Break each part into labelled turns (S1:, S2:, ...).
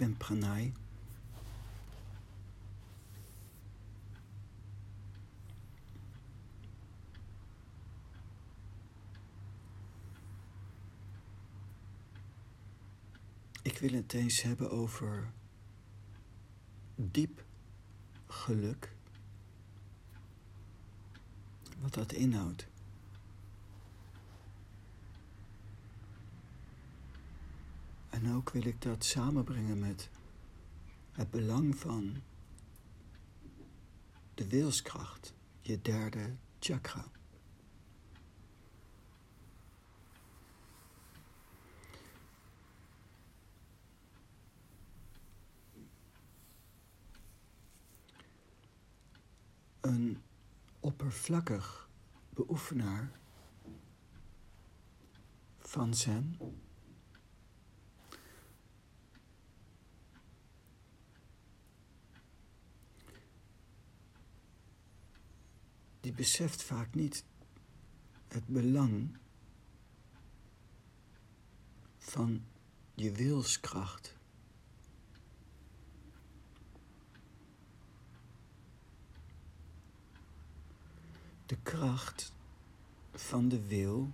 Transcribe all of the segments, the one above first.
S1: ben Pranay. Ik wil het eens hebben over diep geluk. Wat dat inhoudt. En ook wil ik dat samenbrengen met het belang van de wilskracht, je derde chakra. Een oppervlakkig beoefenaar van Zen die beseft vaak niet het belang van je wilskracht. De kracht van de wil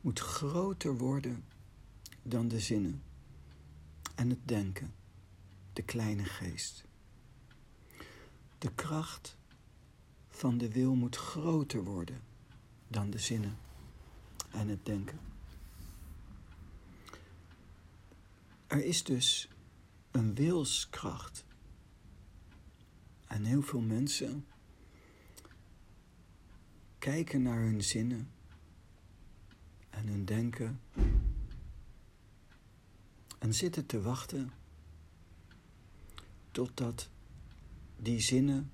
S1: moet groter worden dan de zinnen en het denken, de kleine geest. De kracht van de wil moet groter worden dan de zinnen en het denken. Er is dus een wilskracht. En heel veel mensen kijken naar hun zinnen en hun denken en zitten te wachten totdat die zinnen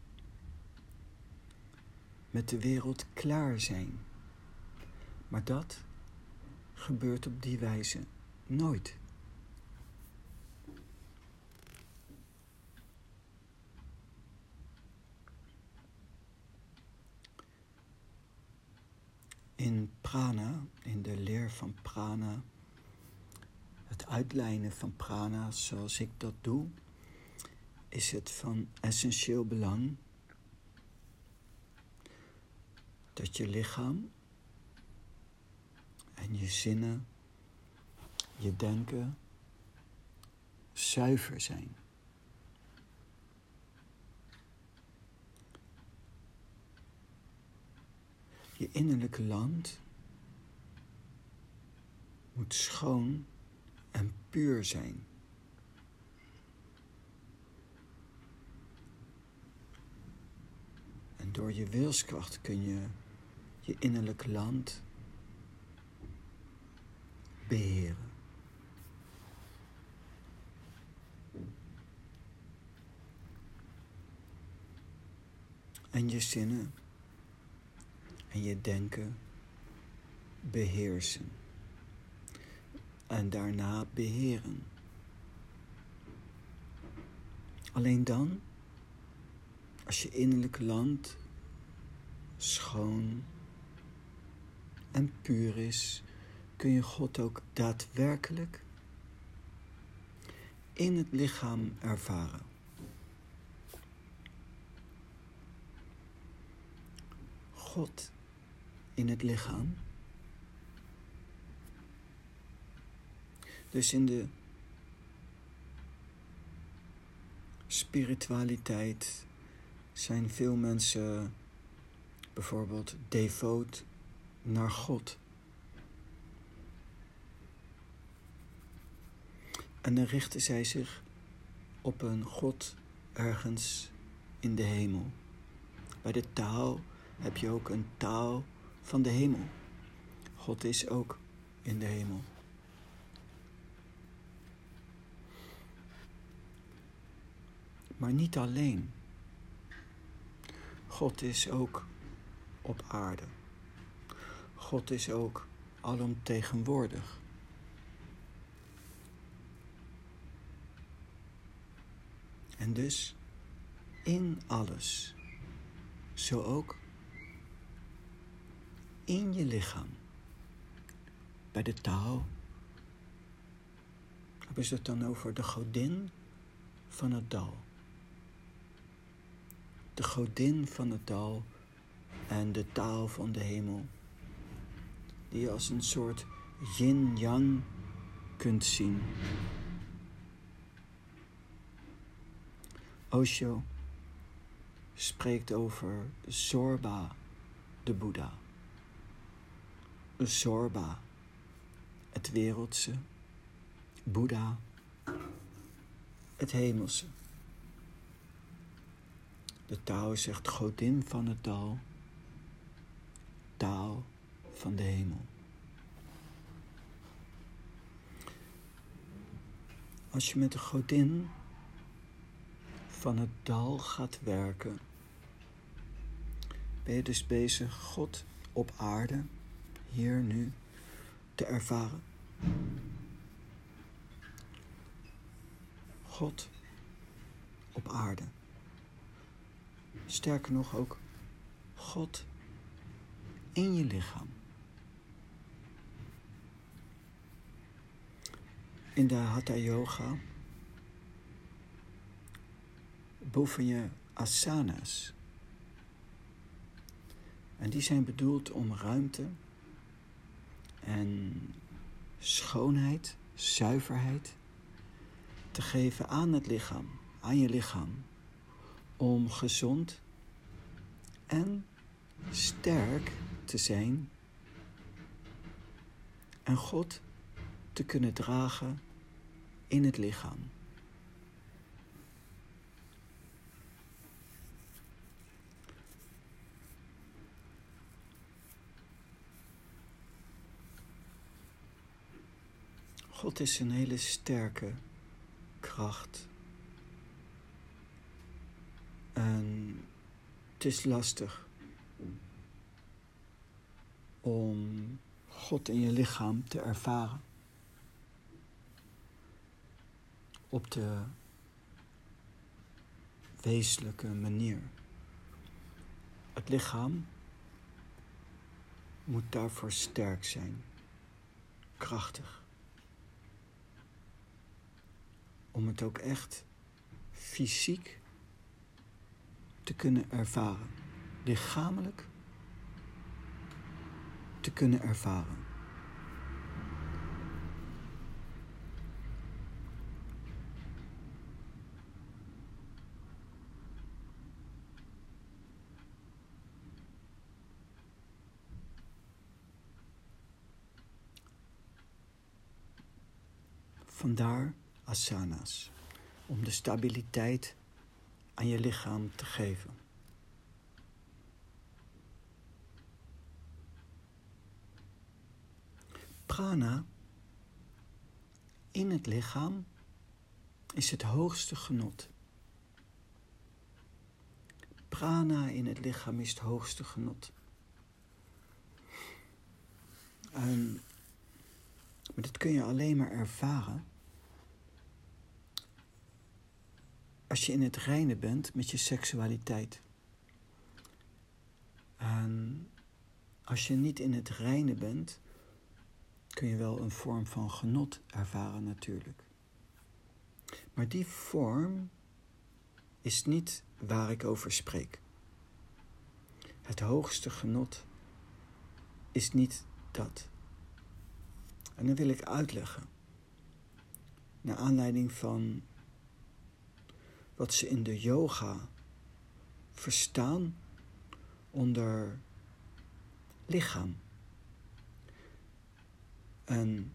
S1: met de wereld klaar zijn. Maar dat gebeurt op die wijze nooit. In prana, in de leer van prana, het uitlijnen van prana zoals ik dat doe, is het van essentieel belang dat je lichaam en je zinnen, je denken zuiver zijn. Je innerlijke land moet schoon en puur zijn. Door je wilskracht kun je je innerlijk land beheren. En je zinnen en je denken beheersen. En daarna beheren. Alleen dan als je innerlijk land schoon en puur is, kun je God ook daadwerkelijk in het lichaam ervaren. God in het lichaam. Dus in de spiritualiteit zijn veel mensen bijvoorbeeld devoot naar God. En dan richten zij zich op een God ergens in de hemel. Bij de taal heb je ook een taal van de hemel. God is ook in de hemel. Maar niet alleen. God is ook op aarde. God is ook alomtegenwoordig. En dus in alles, zo ook in je lichaam, bij de taal hebben ze het dan over de godin van het dal. De godin van het dal en de taal van de hemel, die je als een soort yin-yang kunt zien. Osho spreekt over Zorba, de Boeddha. Zorba, het wereldse, Boeddha, het hemelse. De Tao zegt godin van het dal, taal van de hemel. Als je met de godin van het dal gaat werken, ben je dus bezig God op aarde, hier nu, te ervaren. God op aarde. Sterker nog ook God in je lichaam. In de Hatha Yoga boven je asanas. En die zijn bedoeld om ruimte en schoonheid, zuiverheid te geven aan het lichaam, aan je lichaam, om gezond en sterk te zijn en God te kunnen dragen in het lichaam. God is een hele sterke kracht. En het is lastig om God in je lichaam te ervaren. Op de wezenlijke manier. Het lichaam moet daarvoor sterk zijn, krachtig. om het ook echt fysiek te kunnen ervaren. Lichamelijk te kunnen ervaren. Vandaar asanas. Om de stabiliteit aan je lichaam te geven. Prana in het lichaam is het hoogste genot. Prana in het lichaam is het hoogste genot. En, maar dat kun je alleen maar ervaren als je in het reine bent met je seksualiteit. En als je niet in het reine bent, kun je wel een vorm van genot ervaren natuurlijk. Maar die vorm is niet waar ik over spreek. Het hoogste genot is niet dat. En dan wil ik uitleggen. Naar aanleiding van wat ze in de yoga verstaan onder lichaam. En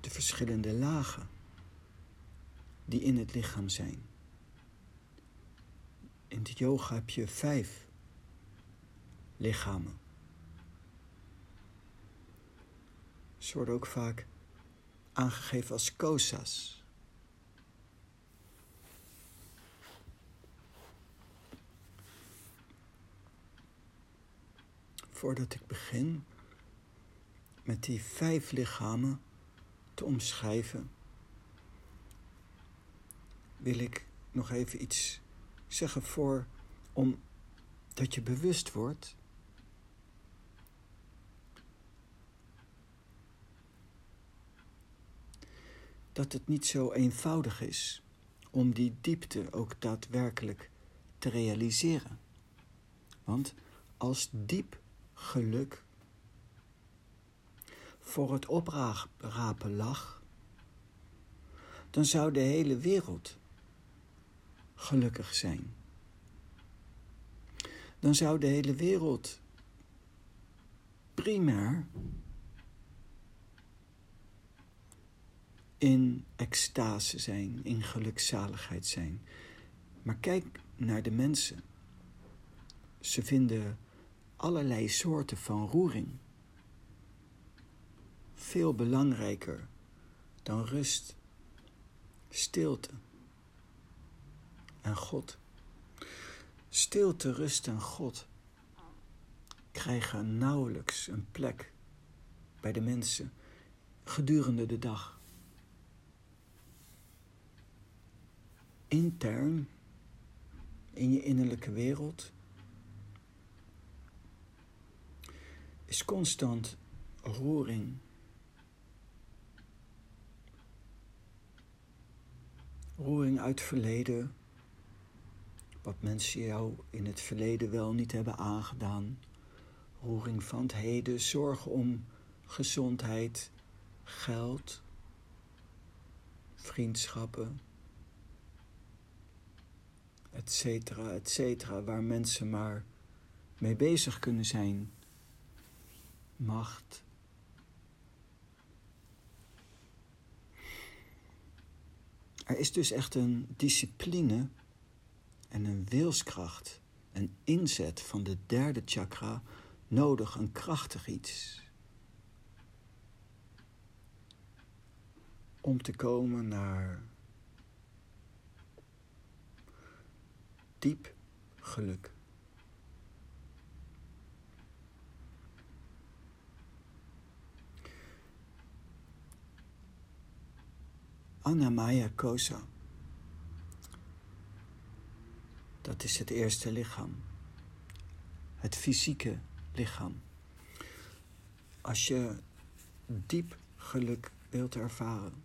S1: de verschillende lagen die in het lichaam zijn. In de yoga heb je vijf lichamen. Ze worden ook vaak aangegeven als kosas. Voordat ik begin met die vijf lichamen te omschrijven, wil ik nog even iets zeggen voor om dat je bewust wordt dat het niet zo eenvoudig is om die diepte ook daadwerkelijk te realiseren. Want als diep geluk voor het oprapen lag, dan zou de hele wereld gelukkig zijn. Dan zou de hele wereld primair in extase zijn, in gelukzaligheid zijn. Maar kijk naar de mensen. Ze vinden allerlei soorten van roering veel belangrijker dan rust, stilte en God. Stilte, rust en God krijgen nauwelijks een plek bij de mensen gedurende de dag. Intern, in je innerlijke wereld, is constant roering. Roering uit verleden, wat mensen jou in het verleden wel niet hebben aangedaan. Roering van het heden, zorgen om gezondheid, geld, vriendschappen, etcetera, etcetera, waar mensen maar mee bezig kunnen zijn. Macht. Er is dus echt een discipline en een wilskracht, een inzet van de derde chakra nodig, een krachtig iets. Om te komen naar diep geluk. Anamaya Kosa. Dat is het eerste lichaam. Het fysieke lichaam. Als je diep geluk wilt ervaren,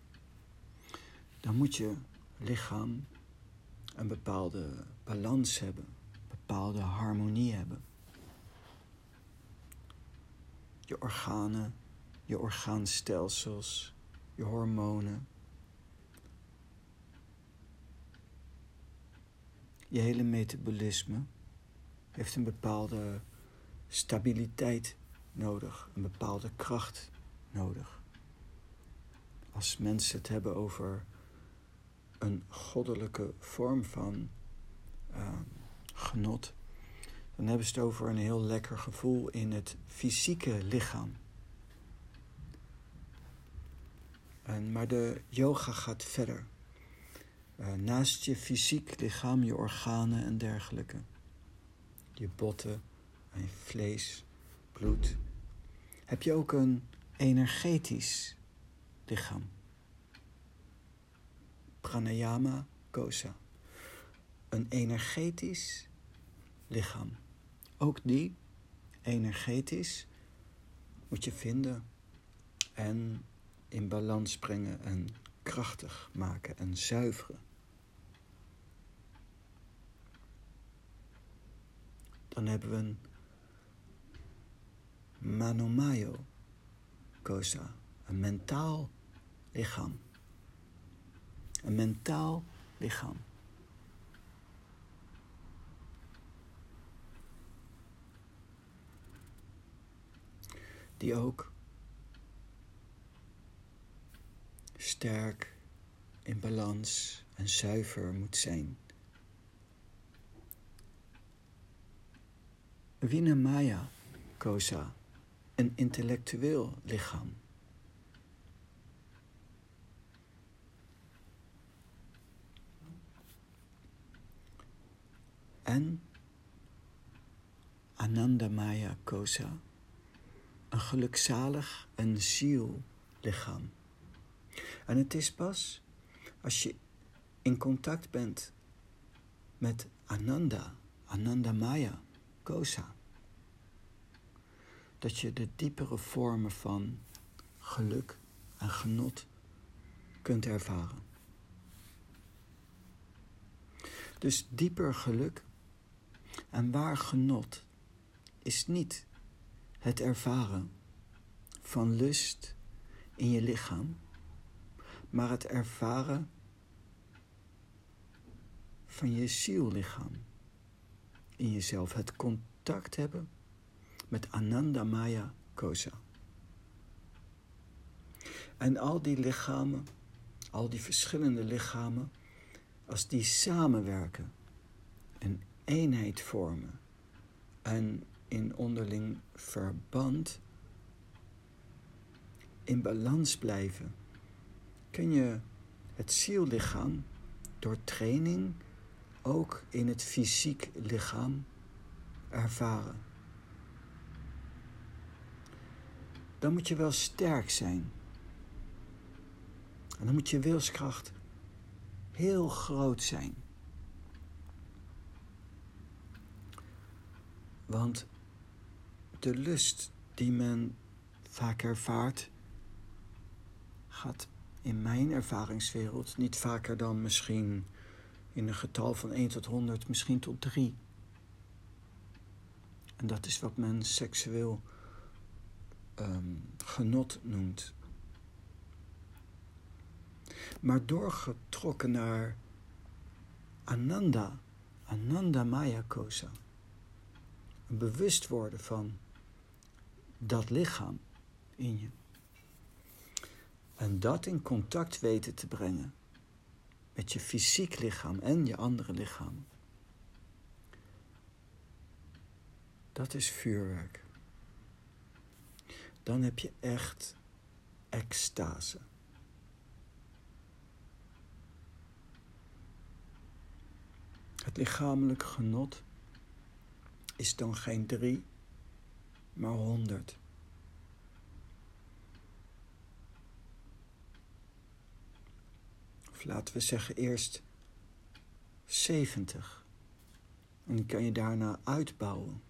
S1: dan moet je lichaam een bepaalde balans hebben, een bepaalde harmonie hebben. Je organen, je orgaanstelsels, je hormonen. Je hele metabolisme heeft een bepaalde stabiliteit nodig, een bepaalde kracht nodig. Als mensen het hebben over een goddelijke vorm van uh, genot, dan hebben ze het over een heel lekker gevoel in het fysieke lichaam. En, maar de yoga gaat verder. Uh, naast je fysiek lichaam, je organen en dergelijke. Je botten en vlees, bloed. Heb je ook een energetisch lichaam. Pranayama kosa. Een energetisch lichaam. Ook die, energetisch, moet je vinden en in balans brengen en krachtig maken en zuiveren. Dan hebben we een Manomayo Kosa, een mentaal lichaam. Een mentaal lichaam. Die ook sterk, in balans en zuiver moet zijn. Vinamaya Kosa, een intellectueel lichaam. En Anandamaya Kosa, een gelukzalig en ziellichaam. En het is pas als je in contact bent met Ananda, Anandamaya Dat je de diepere vormen van geluk en genot kunt ervaren. Dus dieper geluk en waar genot is niet het ervaren van lust in je lichaam, maar het ervaren van je ziellichaam in jezelf. Het contact hebben met Ananda Maya Kosa. En al die lichamen, al die verschillende lichamen, als die samenwerken, een eenheid vormen en in onderling verband in balans blijven, kun je het ziellichaam door training ook in het fysiek lichaam ervaren. Dan moet je wel sterk zijn. En dan moet je wilskracht heel groot zijn. Want de lust die men vaak ervaart, gaat in mijn ervaringswereld niet vaker dan misschien in een getal van 1 tot 100, misschien tot 3. En dat is wat men seksueel um, genot noemt. Maar doorgetrokken naar Ananda, Ananda Maya Kosa. Een bewust worden van dat lichaam in je. En dat in contact weten te brengen met je fysiek lichaam en je andere lichaam. Dat is vuurwerk. Dan heb je echt extase. Het lichamelijk genot is dan geen drie, maar honderd. Of laten we zeggen eerst 70. En kan je daarna uitbouwen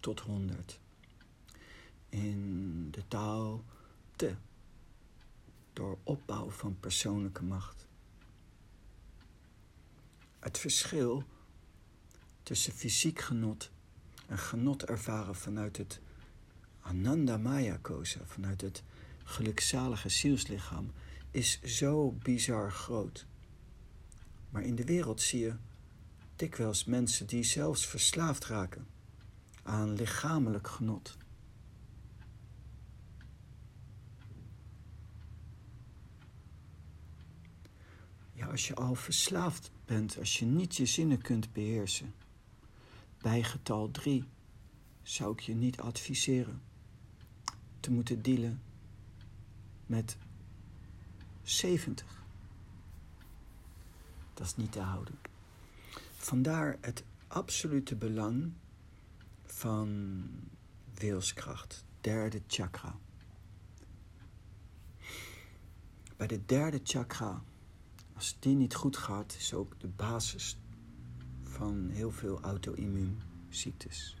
S1: tot 100. In de taal te. Door opbouw van persoonlijke macht. Het verschil tussen fysiek genot en genot ervaren vanuit het Ananda Maya Kosa, vanuit het gelukzalige zielslichaam, is zo bizar groot. Maar in de wereld zie je dikwijls mensen die zelfs verslaafd raken aan lichamelijk genot. Ja, als je al verslaafd bent, als je niet je zinnen kunt beheersen, bij getal 3 zou ik je niet adviseren te moeten dealen met 70. Dat is niet te houden. Vandaar het absolute belang van wilskracht, derde chakra. Bij de derde chakra, als die niet goed gaat, is ook de basis van heel veel auto-immuunziektes.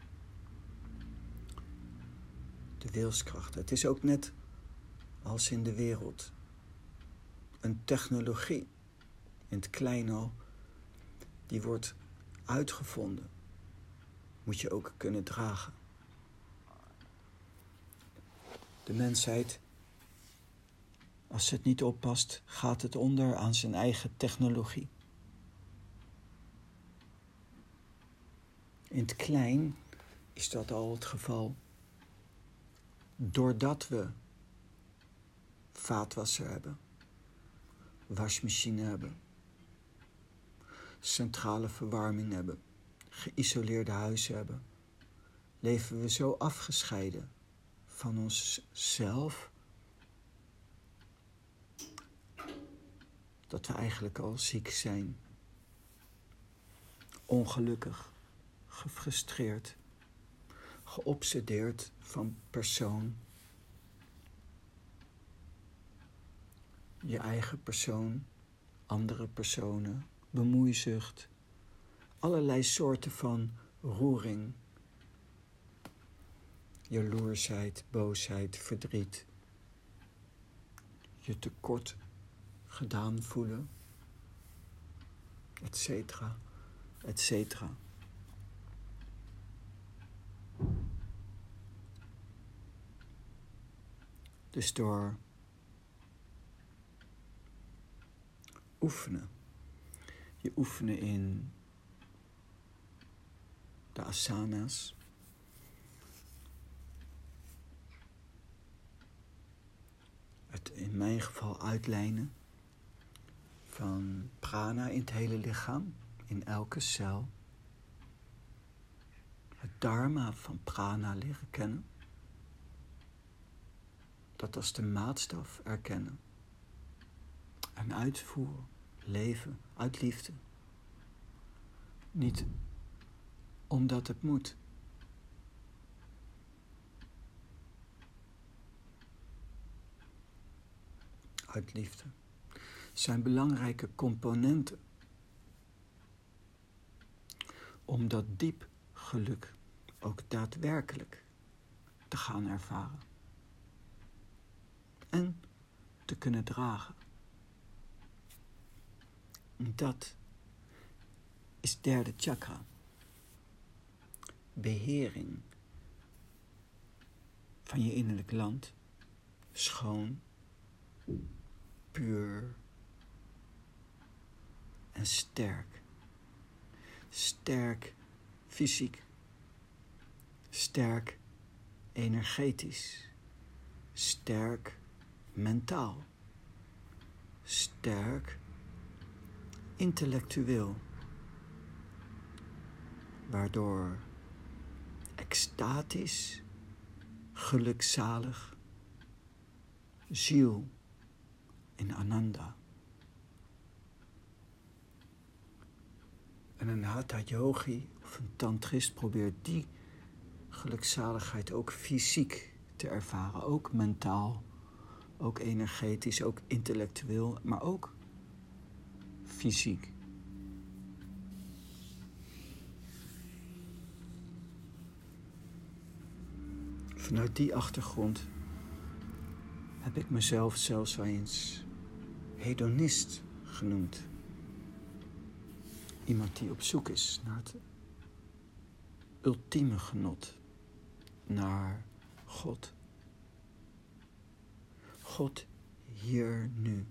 S1: De wilskracht. Het is ook net als in de wereld een technologie, in het klein al, die wordt uitgevonden, moet je ook kunnen dragen. De mensheid, als het niet oppast, gaat het onder aan zijn eigen technologie. In het klein is dat al het geval. Doordat we vaatwasser hebben, wasmachine hebben, centrale verwarming hebben, geïsoleerde huizen hebben, leven we zo afgescheiden van onszelf dat we eigenlijk al ziek zijn, ongelukkig, gefrustreerd, geobsedeerd van persoon je eigen persoon, andere personen, bemoeizucht, allerlei soorten van roering, jaloersheid, boosheid, verdriet, je tekort gedaan voelen, et cetera, et cetera. Dus door oefenen, je oefenen in de asanas, het in mijn geval uitlijnen van prana in het hele lichaam, in elke cel. Het dharma van prana leren kennen. Dat als de maatstaf erkennen. En uitvoeren, leven uit liefde. Niet omdat het moet. Uit liefde zijn belangrijke componenten om dat diep geluk ook daadwerkelijk te gaan ervaren en te kunnen dragen. Dat is derde chakra. Behering van je innerlijk land. Schoon, puur en sterk. Sterk fysiek. Sterk energetisch. Sterk mentaal. Sterk intellectueel. Waardoor extatisch, gelukzalig, ziel in Ananda. En een hatha yogi of een tantrist probeert die gelukzaligheid ook fysiek te ervaren, ook mentaal, ook energetisch, ook intellectueel, maar ook fysiek. Vanuit die achtergrond heb ik mezelf zelfs wel eens hedonist genoemd. Iemand die op zoek is naar het ultieme genot, naar God. God hier nu.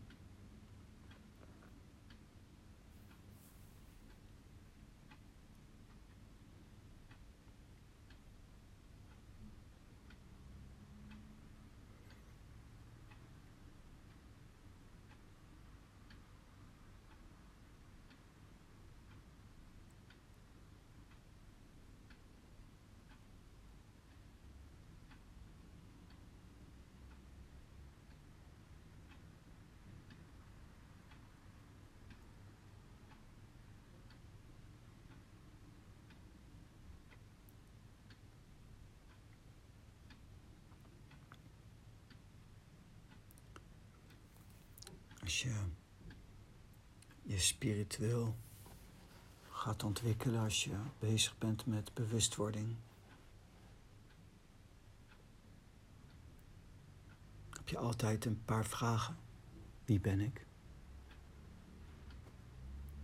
S1: Als je je spiritueel gaat ontwikkelen, als je bezig bent met bewustwording, heb je altijd een paar vragen. Wie ben ik?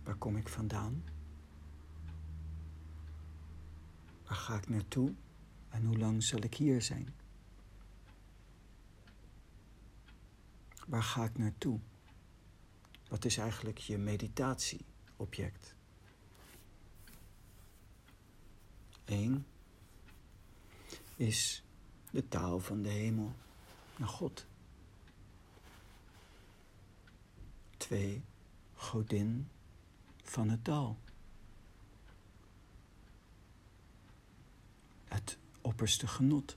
S1: Waar kom ik vandaan? Waar ga ik naartoe? En hoe lang zal ik hier zijn? Waar ga ik naartoe? Wat is eigenlijk je meditatieobject? Eén is de taal van de hemel naar God. Twee, godin van het dal. Het opperste genot.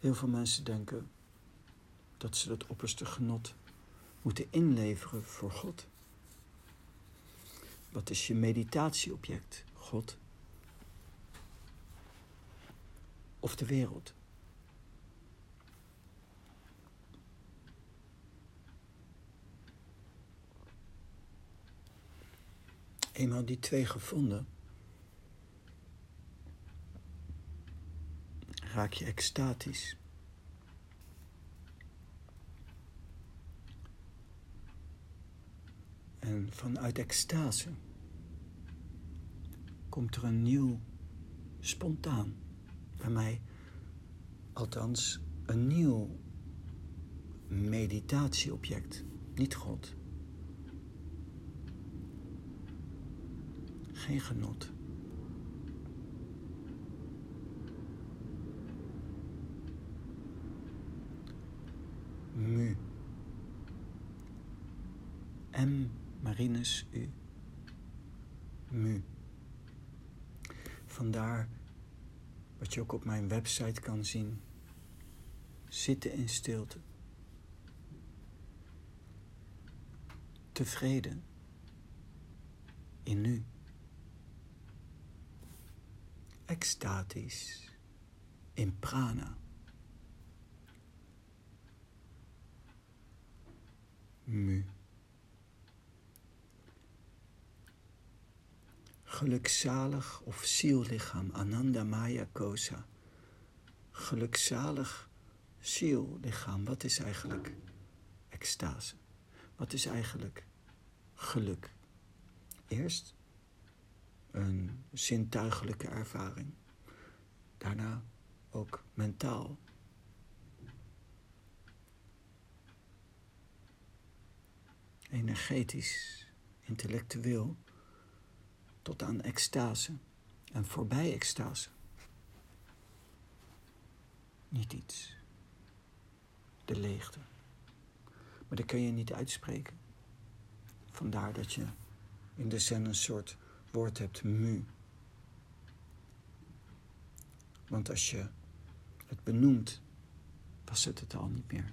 S1: Heel veel mensen denken dat ze dat opperste genot moeten inleveren voor God. Wat is je meditatieobject? God of de wereld? Eenmaal die twee gevonden, raak je extatisch. En vanuit extase komt er een nieuw, spontaan, bij mij althans, een nieuw meditatieobject, niet God. Geen genot. Mu. M. Marinus U. Mu. Vandaar wat je ook op mijn website kan zien. Zitten in stilte. Tevreden in nu. Extatisch in prana. Mu. Gelukzalig of ziellichaam, Ananda Maya Kosa. Gelukzalig ziellichaam, wat is eigenlijk extase? Wat is eigenlijk geluk? Eerst een zintuigelijke ervaring, daarna ook mentaal. Energetisch, intellectueel tot aan extase en voorbij extase. Niet iets. De leegte. Maar dat kun je niet uitspreken. Vandaar dat je in de zen een soort woord hebt, mu. Want als je het benoemt, was het het al niet meer.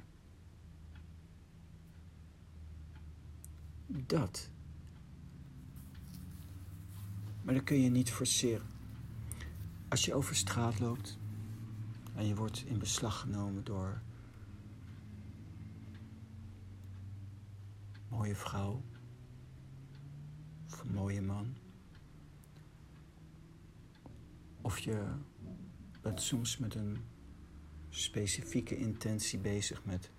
S1: Dat maar dat kun je niet forceren. Als je over straat loopt en je wordt in beslag genomen door een mooie vrouw of een mooie man. Of je bent soms met een specifieke intentie bezig met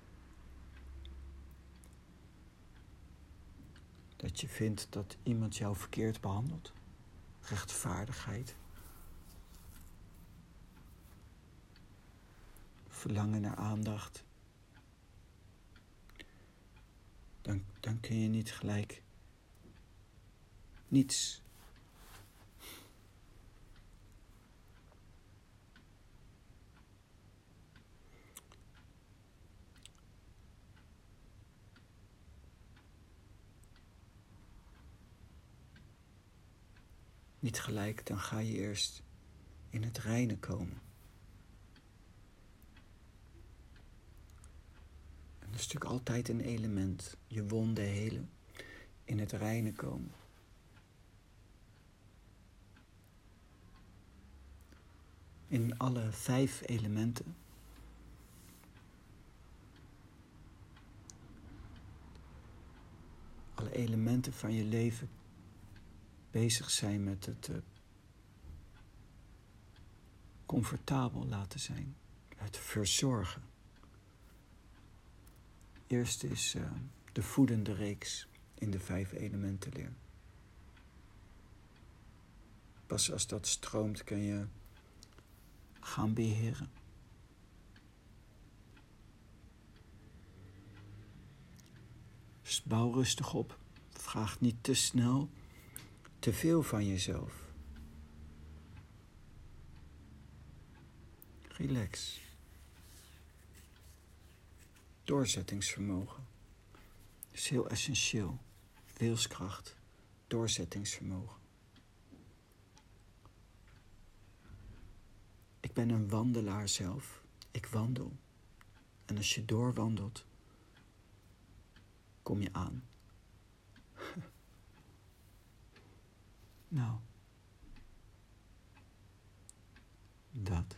S1: dat je vindt dat iemand jou verkeerd behandelt rechtvaardigheid. Verlangen naar aandacht. Dan, dan kun je niet gelijk niets. Niet gelijk, dan ga je eerst in het reine komen. En dat is natuurlijk altijd een element, je wonden helen, in het reine komen. In alle vijf elementen. Alle elementen van je leven bezig zijn met het uh, comfortabel laten zijn, het verzorgen. Eerst is uh, de voedende reeks in de vijf elementen leer. Pas als dat stroomt kun je gaan beheren. Dus bouw rustig op. Vraag niet te snel te veel van jezelf. Relax. Doorzettingsvermogen is heel essentieel. Wilskracht, doorzettingsvermogen. Ik ben een wandelaar zelf. Ik wandel. En als je doorwandelt, kom je aan. Nou, dat.